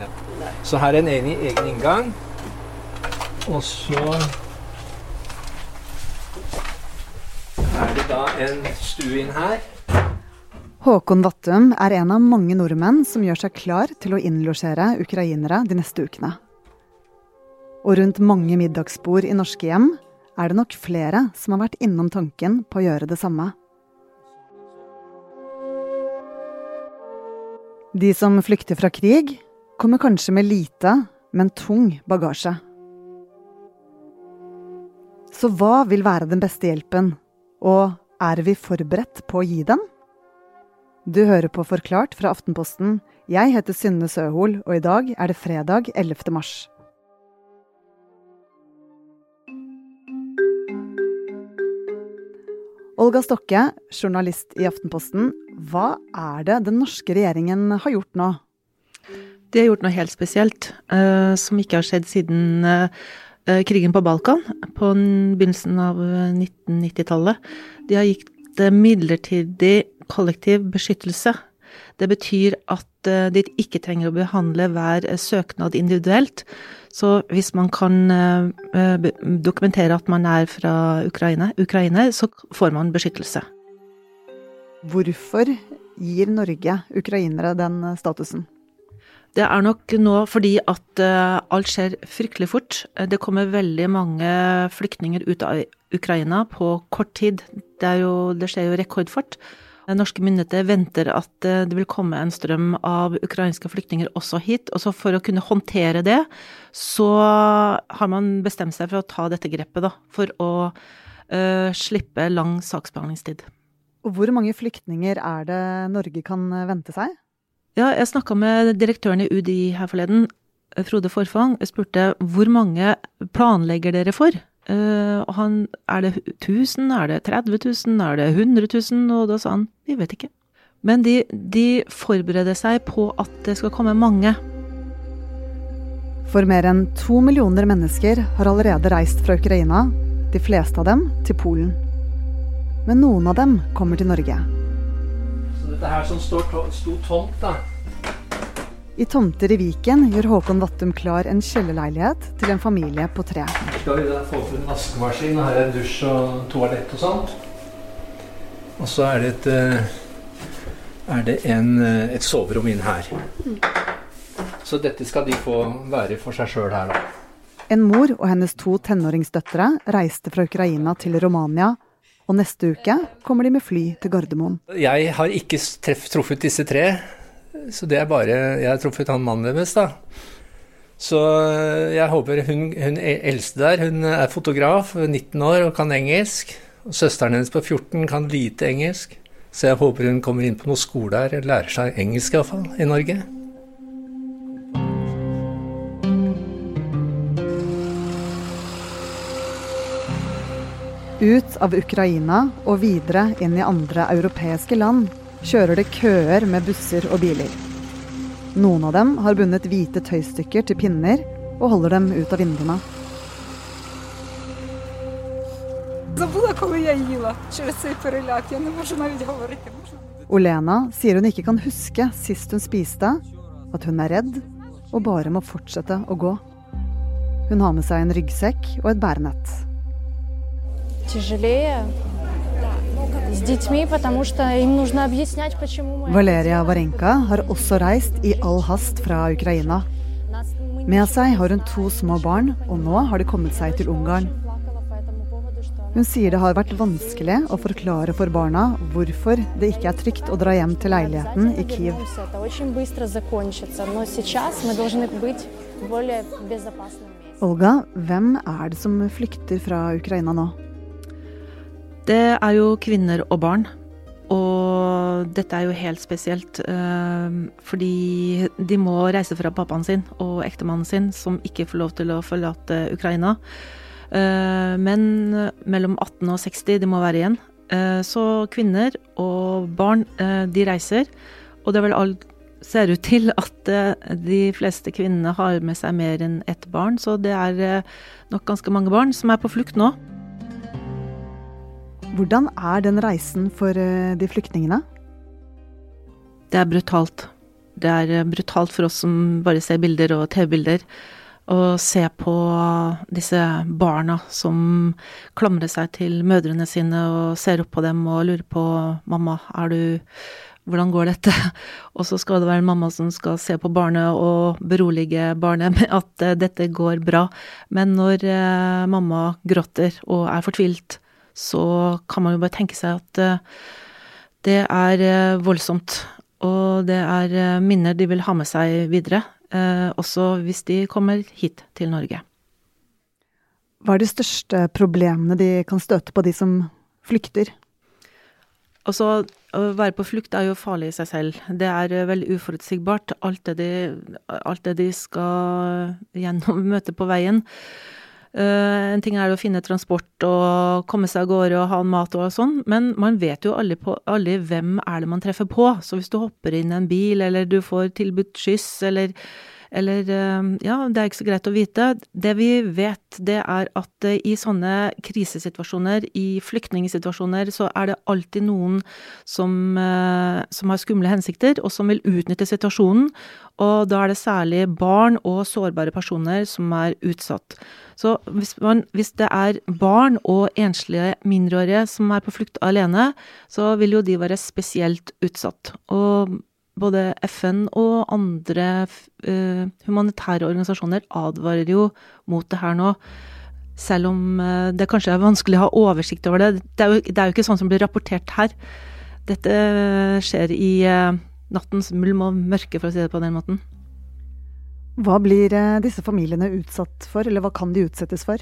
Ja. Så her er en egen, egen inngang. Og så er det da en stue inn her. Håkon Vattum er en av mange nordmenn som gjør seg klar til å innlosjere ukrainere de neste ukene. Og rundt mange middagsbord i norske hjem er det nok flere som har vært innom tanken på å gjøre det samme. De som flykter fra krig, kommer kanskje med lite, men tung bagasje. Så hva vil være den beste hjelpen, og er vi forberedt på å gi den? Du hører på Forklart fra Aftenposten. Jeg heter Synne Søhol, og i dag er det fredag 11. mars. Olga Stokke, journalist i Aftenposten. Hva er det den norske regjeringen har gjort nå? De har gjort noe helt spesielt, uh, som ikke har skjedd siden uh, krigen på Balkan, på begynnelsen av 1990-tallet. De har gitt midlertidig kollektiv beskyttelse. Det betyr at de ikke trenger å behandle hver søknad individuelt. Så hvis man kan dokumentere at man er fra Ukraina, Ukraina så får man beskyttelse. Hvorfor gir Norge ukrainere den statusen? Det er nok nå fordi at uh, alt skjer fryktelig fort. Det kommer veldig mange flyktninger ut av Ukraina på kort tid. Det, jo, det skjer jo rekordfort. Norske myndigheter venter at det vil komme en strøm av ukrainske flyktninger også hit. Og så for å kunne håndtere det, så har man bestemt seg for å ta dette grepet, da. For å uh, slippe lang saksbehandlingstid. Og hvor mange flyktninger er det Norge kan vente seg? Ja, jeg snakka med direktøren i UDI her forleden, Frode Forfang. Jeg spurte hvor mange planlegger dere for? Uh, han Er det 1000, er det 30 000, er det 100 000? Og da sa han vi vet ikke. Men de, de forbereder seg på at det skal komme mange. For mer enn to millioner mennesker har allerede reist fra Ukraina, de fleste av dem til Polen. Men noen av dem kommer til Norge dette her som står to sto tomt, da. I tomter i Viken gjør Håkon Vattum klar en kjellerleilighet til en familie på tre. Skal vi da få en vaskemaskin, her er en dusj og toalett og sånt. Og så er det et, eh, er det en, eh, et soverom inn her. Så dette skal de få være for seg sjøl her, da. En mor og hennes to tenåringsdøtre reiste fra Ukraina til Romania og neste uke kommer de med fly til Gardermoen. Jeg har ikke treff, truffet disse tre, så det er bare Jeg har truffet han mannen deres, da. Så jeg håper hun, hun eldste der, hun er fotograf, 19 år og kan engelsk. Og søsteren hennes på 14 kan lite engelsk. Så jeg håper hun kommer inn på noen skole her, lærer seg engelsk iallfall, i Norge. Ut av Ukraina og videre inn i andre europeiske land kjører det køer med busser og biler. Noen av dem har bundet hvite tøystykker til pinner og holder dem ut av vinduene. Olena sier hun ikke kan huske sist hun spiste, at hun er redd og bare må fortsette å gå. Hun har med seg en ryggsekk og et bærenett тяжелее с детьми, потому что им нужно объяснять, почему мы... Valeria Varenka har også reist i all hast fra Ukraina. Med seg har hun to små barn, og nå har de kommet seg til Ungarn. Hun sier det har vært vanskelig å forklare for barna hvorfor det ikke er trygt å dra hjem til leiligheten i Kiev. Olga, hvem er det som flykter fra Ukraina nå? Det er jo kvinner og barn. Og dette er jo helt spesielt, øh, fordi de må reise fra pappaen sin og ektemannen sin, som ikke får lov til å forlate Ukraina. Uh, men mellom 18 og 60, de må være igjen. Uh, så kvinner og barn, de reiser. Og det vel alt ser ut til at de fleste kvinnene har med seg mer enn ett barn, så det er nok ganske mange barn som er på flukt nå. Hvordan er den reisen for eh, de flyktningene? Det er brutalt. det er brutalt for oss som bare ser bilder og TV-bilder. Å se på disse barna som klamrer seg til mødrene sine og ser opp på dem og lurer på 'mamma, er du hvordan går dette? Og så skal det være en mamma som skal se på barnet og berolige barnet med at uh, dette går bra. Men når mamma gråter og er fortvilt, så kan man jo bare tenke seg at uh, det er voldsomt. Og det er minner de vil ha med seg videre, også hvis de kommer hit til Norge. Hva er de største problemene de kan støte på, de som flykter? Altså, å være på flukt er jo farlig i seg selv. Det er eh, veldig uforutsigbart, alt det de, alt det de skal gjennom møte på veien. Uh, en ting er å finne transport og komme seg av gårde og ha en mat og sånn, men man vet jo aldri, på, aldri hvem er det man treffer på. Så hvis du hopper inn i en bil, eller du får tilbudt skyss, eller eller eh, Ja, det er ikke så greit å vite. Det vi vet, det er at eh, i sånne krisesituasjoner, i flyktningsituasjoner, så er det alltid noen som, eh, som har skumle hensikter, og som vil utnytte situasjonen. Og da er det særlig barn og sårbare personer som er utsatt. Så hvis, man, hvis, det er barn og enslige mindreårige som er på flukt alene, så vil jo de være spesielt utsatt. Og både FN og andre uh, humanitære organisasjoner advarer jo mot det her nå. Selv om uh, det kanskje er vanskelig å ha oversikt over det. Det er, jo, det er jo, ikke sånn som blir rapportert her. Dette skjer i uh, nattens mulm og mørke, for å si det på den måten. Hva blir disse familiene utsatt for, eller hva kan de utsettes for?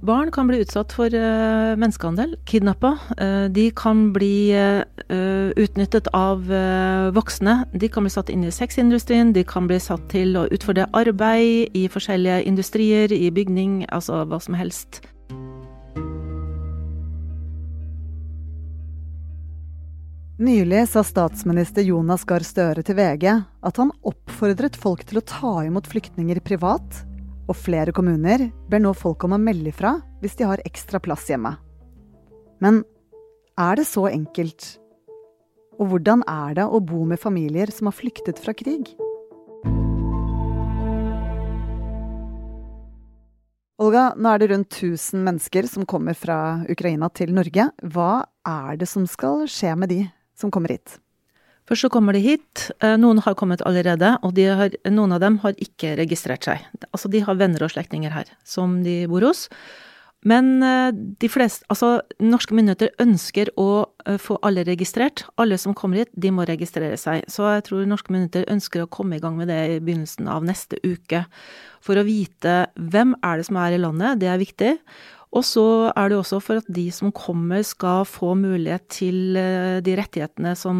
Barn kan bli utsatt for uh, menneskehandel, kidnappa. Uh, de kan bli uh, utnyttet av voksne. De kan bli satt inn i sexindustrien, de kan bli satt til å utfordre arbeid i forskjellige industrier, i bygning, altså hva som helst. Nylig sa statsminister Jonas Gahr Støre til VG at han oppfordret folk til å ta imot flyktninger privat og flere kommuner ber nå folk om å melde ifra hvis de har ekstra plass hjemme. Men er det så enkelt? Og hvordan er det å bo med familier som har flyktet fra krig? Olga, nå er det rundt 1000 mennesker som kommer fra Ukraina til Norge. Hva er det som skal skje med de som kommer hit? Først så kommer de hit. Eh, noen har kommet allerede, og har, noen av dem har ikke registrert seg. Altså de har venner og slektninger her som de bor hos. Men eh, de fleste, altså norske myndigheter ønsker å eh, få alle registrert. Alle som kommer hit, de må registrere seg. Så jeg tror norske myndigheter ønsker å komme i gang med det i begynnelsen av neste uke. For å vite hvem er det som er i landet, det er viktig. Og så er det også for at de som kommer skal få mulighet til eh, de rettighetene som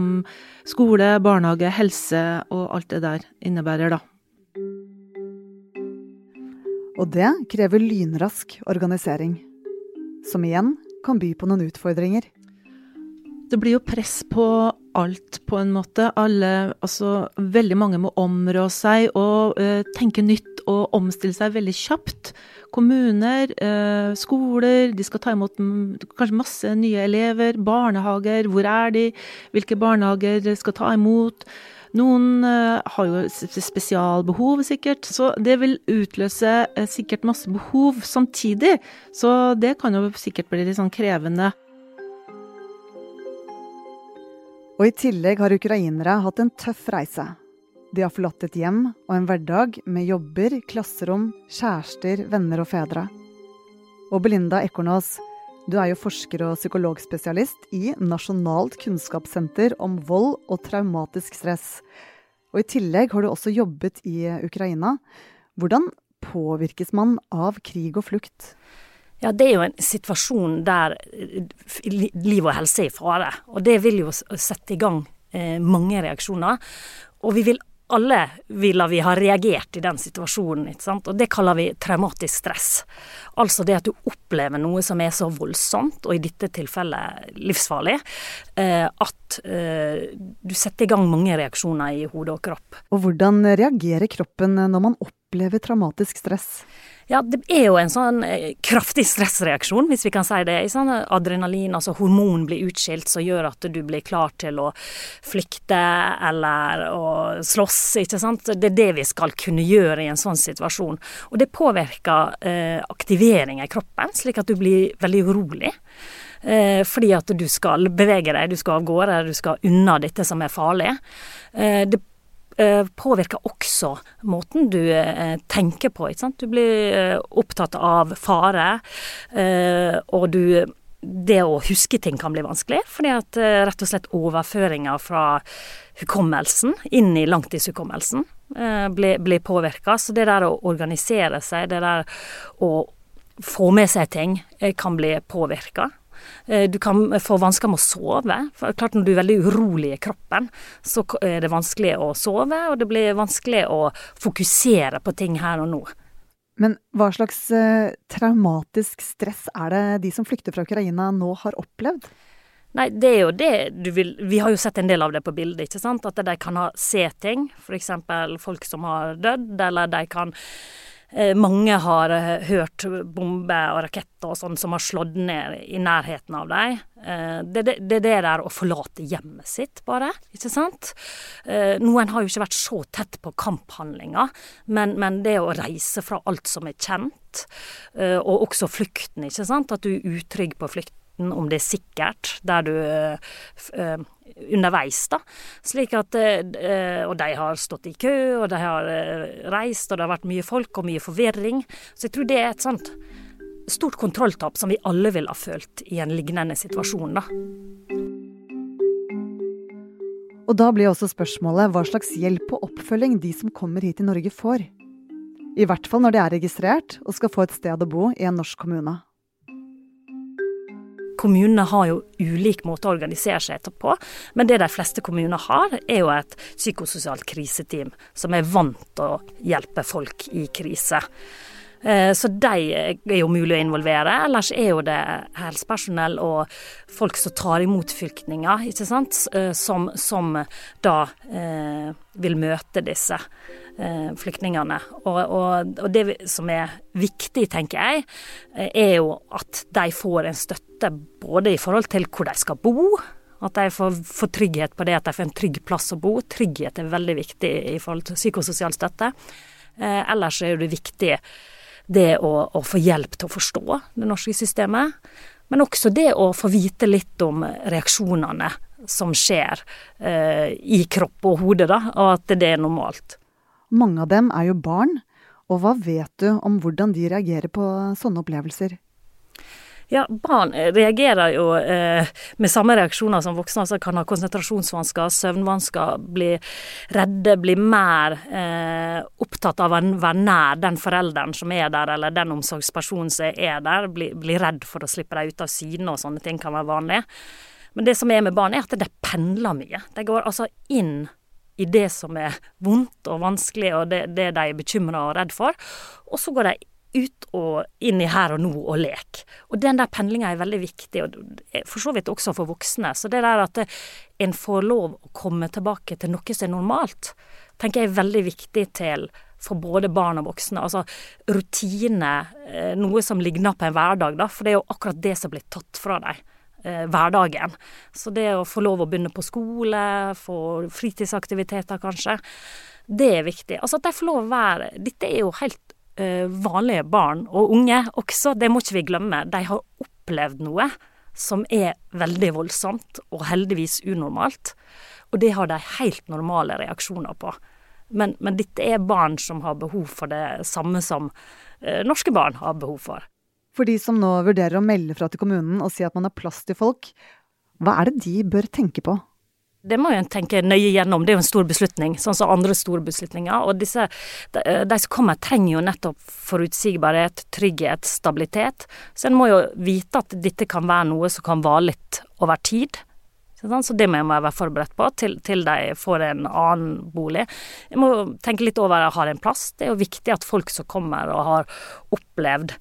skole, barnehage, helse og alt det der innebærer, da. Og det krever lynrask organisering. Som igjen kan by på noen utfordringer. Det blir jo press på alt, på en måte. Alle, altså veldig mange må områ seg og uh, tenke nytt og omstille seg veldig kjapt kommuner, eh, skoler, de skal ta imot kanskje masse nye elever, barnehager, hvor er de, hvilke barnehager skal ta imot. Noen uh, har jo spesialbehov, sikkert, så det vil utløse uh, sikkert masse behov samtidig. Så det kan jo sikkert bli litt sånn krevende. Og i tillegg har ukrainere hatt en tøff reise. De har forlatt et hjem og en hverdag med jobber, klasserom, kjærester, venner og fedre. Og Belinda Ekornås, du er jo forsker og psykologspesialist i Nasjonalt kunnskapssenter om vold og traumatisk stress. Og i tillegg har du også jobbet i Ukraina. Hvordan påvirkes man av krig og flukt? Ja, Det er jo en situasjon der liv og helse er i fare. Og det vil jo sette i gang eh, mange reaksjoner. Og vi vil alle ville vi ha reagert i den situasjonen. ikke sant? Og det kaller vi traumatisk stress. Altså det at du opplever noe som er så voldsomt, og i dette tilfellet livsfarlig, eh, at eh, du setter i gang mange reaksjoner i hode og kropp. Og hvordan reagerer kroppen når man opplever traumatisk stress? Ja, det er jo en sånn eh, kraftig stressreaksjon, hvis vi kan si det. Sånn adrenalin, altså hormon blir utskilt som gjør at du blir klar til å flykte eller å slåss, ikke sant. Det er det vi skal kunne gjøre i en sånn situasjon. Og det påvirker eh, aktiveringa i kroppen, slik at du blir veldig urolig. Eh, fordi at du skal bevege deg, du skal av gårde, du skal unna dette som er farlig. Eh, det påvirker også måten du eh, tenker på. Ikke sant? Du blir eh, opptatt av fare, og du det å huske ting kan bli vanskelig, fordi at rett og slett overføringa fra hukommelsen inn i langtidshukommelsen blir, blir påvirka. Så det der å organisere seg, det der å få med seg ting, kan bli påvirka. Eh, du kan få vansker med å sove. For klart Når du er veldig urolig i kroppen, så er det vanskelig å sove, og det blir vanskelig å fokusere på ting her og nå. Men hva slags eh, traumatisk stress er det de som flykter fra Ukraina nå har opplevd? Nei, det er jo det du vil Vi har jo sett en del av det på bildet, ikke sant. At de kan ha se ting. F.eks. folk som har dødd, eller de kan Eh, mange har eh, hørt bomber og raketter og sånn som har slått ned i nærheten av dem. Eh, det er det, det, det, der å forlate hjemmet sitt, bare. Ikke sant? Noen har jo ikke vært så tett på kamphandlinger, men, men det å reise fra alt som er kjent, og også flukten, ikke sant. At du er utrygg på flukten om det er sikkert der du underveis, da. Slik at eh, Og de har stått i kø, og de har eh, reist, og det har vært mye folk og mye forvirring. Så jeg tror det er et sånt stort kontrolltap som vi alle ville ha følt i en lignende situasjon, da. Og da blir også spørsmålet hva slags hjelp og oppfølging de som kommer hit til Norge får. I hvert fall når de er registrert og skal få et sted å bo i en norsk kommune. Kommunene har jo ulik måte å organisere seg på, men det de fleste kommuner har, er jo et psykososialt kriseteam som er vant til å hjelpe folk i krise. Eh, så de er jo mulig å involvere. Ellers er jo det helsepersonell og folk som tar imot flyktninger, ikke sant, eh, som, som da eh, vil møte disse eh, flyktningene. Og, og, og, det som er viktig, tenker jeg, eh, er jo at de får en støtte både i forhold til hvor de skal bo. At de får, får trygghet på det, at de får en trygg plass å bo. Trygghet er veldig viktig i forhold til psykososial støtte. Eh, ellers er det viktig det å, å, få hjelp til å forstå det norske systemet. Men også det å få vite litt om reaksjonene som skjer eh, i kropp og hode, da, og at det er normalt. Mange av dem er jo barn, og hva vet du om hvordan de reagerer på sånne opplevelser? Ja, barn reagerer jo eh, med samme reaksjoner som voksne. altså Kan ha konsentrasjonsvansker, søvnvansker, bli redde, bli mer eh, opptatt av å være nær den forelderen som er der, eller den omsorgspersonen som er der. Bli, bli redd for å slippe dem ut av syne og sånne ting kan være vanlig. Men det som er med barn, er at de pendler mye. De går altså inn i det som er vondt og vanskelig, og det, det de er bekymra og redd for. Og så går de ut og inn i her og nå og lek. Og den der pendlinga er veldig viktig, og for så vidt også for voksne. Så det der at en får lov å komme tilbake til noe som er normalt, tenker jeg er veldig viktig til for både barn og voksne. Altså rutine, eh, noe som ligner på en hverdag, da. For det er jo akkurat det som blir tatt fra deg eh, hverdagen. Så det å få lov å begynne på skole, få fritidsaktiviteter kanskje, det er viktig. Altså at de får lov å være Dette er jo helt vanlige barn og unge også, det må ikke vi glemme. De har opplevd noe som er veldig voldsomt og heldigvis unormalt. Og det har de helt normale reaksjoner på. Men, men dette er barn som har behov for det samme som uh, norske barn har behov for. For de som nå vurderer å melde fra til kommunen og si at man har plass til folk, hva er det de bør tenke på? Det må jo en tenke nøye gjennom, det er jo en stor beslutning, sånn som andre store beslutninger. Og disse, de, de som kommer, trenger jo nettopp forutsigbarhet, trygghet, stabilitet. Så en må jo vite at dette kan være noe som kan vare litt over tid. Så det må jeg være forberedt på til, til, de får en annen bolig. Jeg må tenke litt over at jeg har en plass. Det er jo viktig at folk som kommer og har opplevd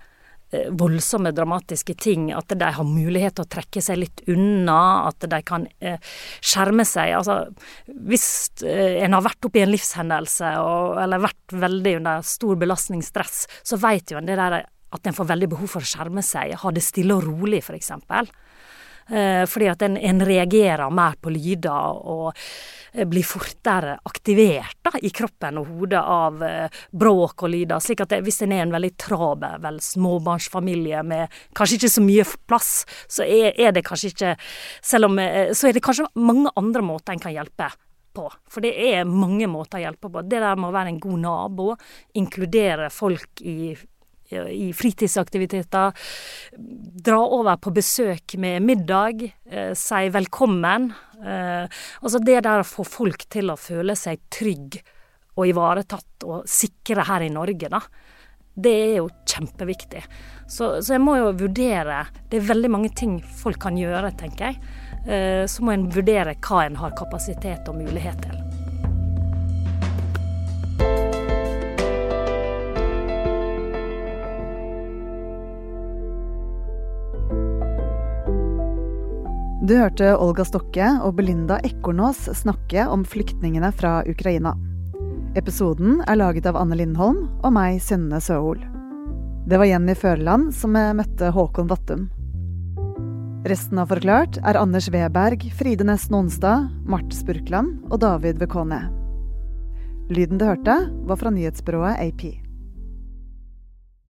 voldsomme, dramatiske ting. At de har mulighet til å trekke seg litt unna, at de kan eh, skjerme seg. Altså, hvis eh, en har vært oppi en livshendelse og, eller vært veldig under stor belastningsstress, så vet jo en det der at en får veldig behov for å skjerme seg. Ha det stille og rolig, f.eks. Eh, fordi at en, en reagerer mer på lyder og Eh, blir fortere aktivert da, i kroppen og hodet av eh, bråk og lyder. slik at det, Hvis en er en veldig travel småbarnsfamilie med kanskje ikke så mye plass, så er, er, det kanskje ikke selv om, Så er det kanskje mange andre måter en kan hjelpe på. For det er mange måter å hjelpe på. Det der med å være en god nabo, inkludere folk i i fritidsaktiviteter. Dra over på besøk med middag. Eh, si velkommen. Eh, altså det der å få folk til å føle seg trygg og ivaretatt og sikre her i Norge, da. Det er jo kjempeviktig. Så, så, jeg må jo vurdere Det er veldig mange ting folk kan gjøre, tenker jeg. Eh, så må en vurdere hva en har kapasitet og mulighet til. Du hørte Olga Stokke og Belinda Ekornås snakke om flyktningene fra Ukraina. Episoden er laget av Anne Lindholm og meg, Synne Søhol. Det var Jenny Førland som møtte Håkon Vattum. Resten av Forklart er Anders Weberg, Fride Nesten Onsdag, Marte Spurkland og David Vekone. Lyden du hørte, var fra nyhetsbyrået AP.